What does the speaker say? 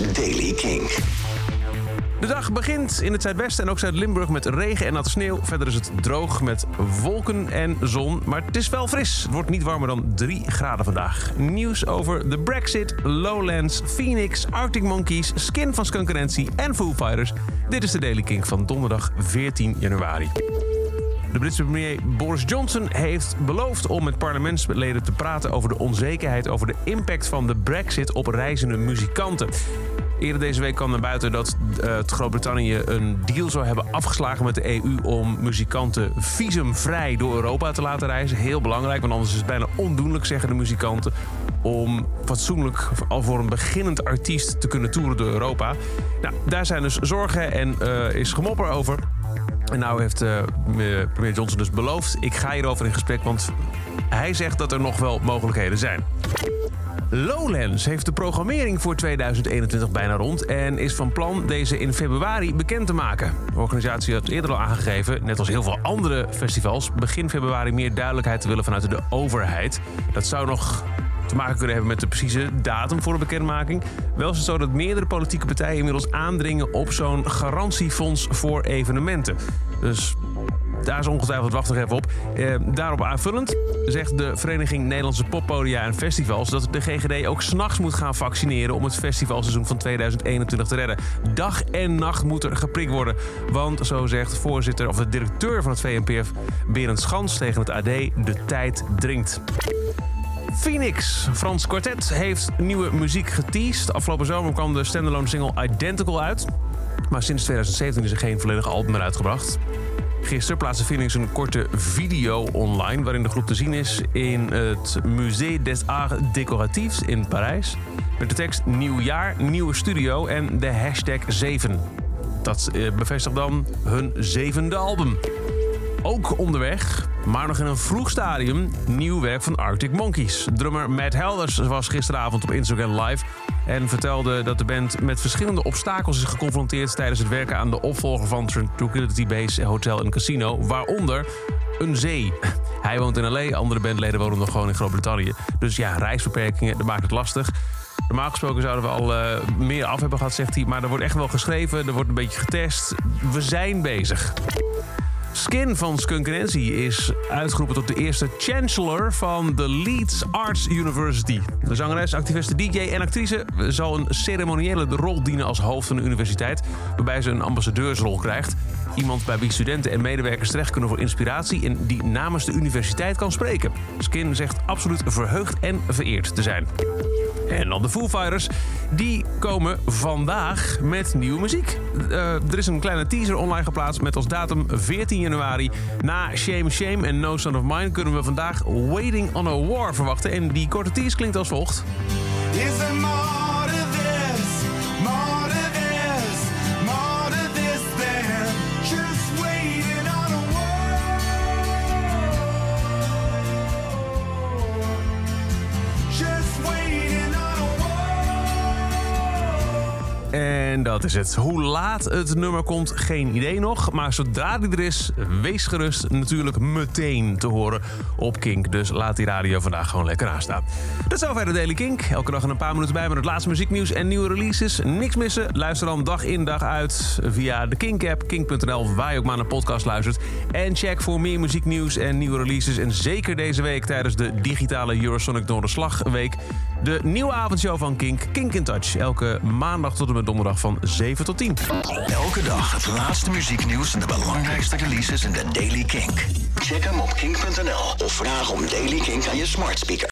Daily King. De dag begint in het zuidwesten en ook Zuid-Limburg met regen en natte sneeuw. Verder is het droog met wolken en zon, maar het is wel fris. Het wordt niet warmer dan 3 graden vandaag. Nieuws over de Brexit, Lowlands, Phoenix, Arctic Monkeys, Skin van Skunkerentie en Foo Fighters. Dit is de Daily King van donderdag 14 januari. De Britse premier Boris Johnson heeft beloofd om met parlementsleden te praten over de onzekerheid over de impact van de Brexit op reizende muzikanten. Eerder deze week kwam naar buiten dat uh, Groot-Brittannië een deal zou hebben afgeslagen met de EU om muzikanten visumvrij door Europa te laten reizen. Heel belangrijk, want anders is het bijna ondoenlijk, zeggen de muzikanten, om fatsoenlijk al voor een beginnend artiest te kunnen toeren door Europa. Nou, daar zijn dus zorgen en uh, is gemopper over. En nou heeft premier Johnson dus beloofd: ik ga hierover in gesprek, want hij zegt dat er nog wel mogelijkheden zijn. Lowlands heeft de programmering voor 2021 bijna rond en is van plan deze in februari bekend te maken. De organisatie had eerder al aangegeven, net als heel veel andere festivals, begin februari meer duidelijkheid te willen vanuit de overheid. Dat zou nog te maken kunnen hebben met de precieze datum voor de bekendmaking. Wel is het zo dat meerdere politieke partijen inmiddels aandringen op zo'n garantiefonds voor evenementen. Dus daar is ongetwijfeld wacht even op. Eh, daarop aanvullend zegt de Vereniging Nederlandse Poppodia en Festivals dat de GGD ook s'nachts moet gaan vaccineren om het festivalseizoen van 2021 te redden. Dag en nacht moet er geprikt worden. Want zo zegt voorzitter of de directeur van het VNPF, Berend Schans tegen het AD, de tijd dringt. Phoenix, Frans Quartet, heeft nieuwe muziek geteased. Afgelopen zomer kwam de standalone single Identical uit. Maar sinds 2017 is er geen volledig album meer uitgebracht. Gisteren plaatste Phoenix een korte video online... waarin de groep te zien is in het Musée des Arts Décoratifs in Parijs. Met de tekst Nieuw jaar, nieuwe studio en de hashtag 7. Dat bevestigt dan hun zevende album. Ook onderweg, maar nog in een vroeg stadium, nieuw werk van Arctic Monkeys. Drummer Matt Helders was gisteravond op Instagram live en vertelde dat de band met verschillende obstakels is geconfronteerd tijdens het werken aan de opvolger van Tranquility Base Hotel en Casino, waaronder een zee. Hij woont in LA, andere bandleden wonen nog gewoon in Groot-Brittannië. Dus ja, reisbeperkingen, dat maakt het lastig. Normaal gesproken zouden we al uh, meer af hebben gehad, zegt hij. Maar er wordt echt wel geschreven, er wordt een beetje getest. We zijn bezig. Skin van Skunk Nancy is uitgeroepen tot de eerste chancellor van de Leeds Arts University. De zangeres, activiste, DJ en actrice zal een ceremoniële rol dienen als hoofd van de universiteit, waarbij ze een ambassadeursrol krijgt. Iemand bij wie studenten en medewerkers terecht kunnen voor inspiratie en die namens de universiteit kan spreken. Skin zegt absoluut verheugd en vereerd te zijn. En dan de Foo Fighters. Die komen vandaag met nieuwe muziek. Uh, er is een kleine teaser online geplaatst met als datum 14 januari. Na Shame Shame en No Son of Mine kunnen we vandaag Waiting on a War verwachten. En die korte teaser klinkt als volgt. En dat is het. Hoe laat het nummer komt, geen idee nog. Maar zodra die er is, wees gerust natuurlijk meteen te horen op Kink. Dus laat die radio vandaag gewoon lekker aanstaan. Dat is zover de Daily Kink. Elke dag een paar minuten bij met het laatste muzieknieuws en nieuwe releases. Niks missen. Luister dan dag in dag uit via de Kink-app, kink.nl, waar je ook maar naar podcast luistert. En check voor meer muzieknieuws en nieuwe releases. En zeker deze week tijdens de digitale Eurosonic Noorderslagweek... de nieuwe avondshow van Kink, Kink in Touch. Elke maandag tot en met donderdag van 7 tot 10. Elke dag het laatste muzieknieuws en de belangrijkste releases in de Daily Kink. Check hem op kink.nl of vraag om Daily Kink aan je smart speaker.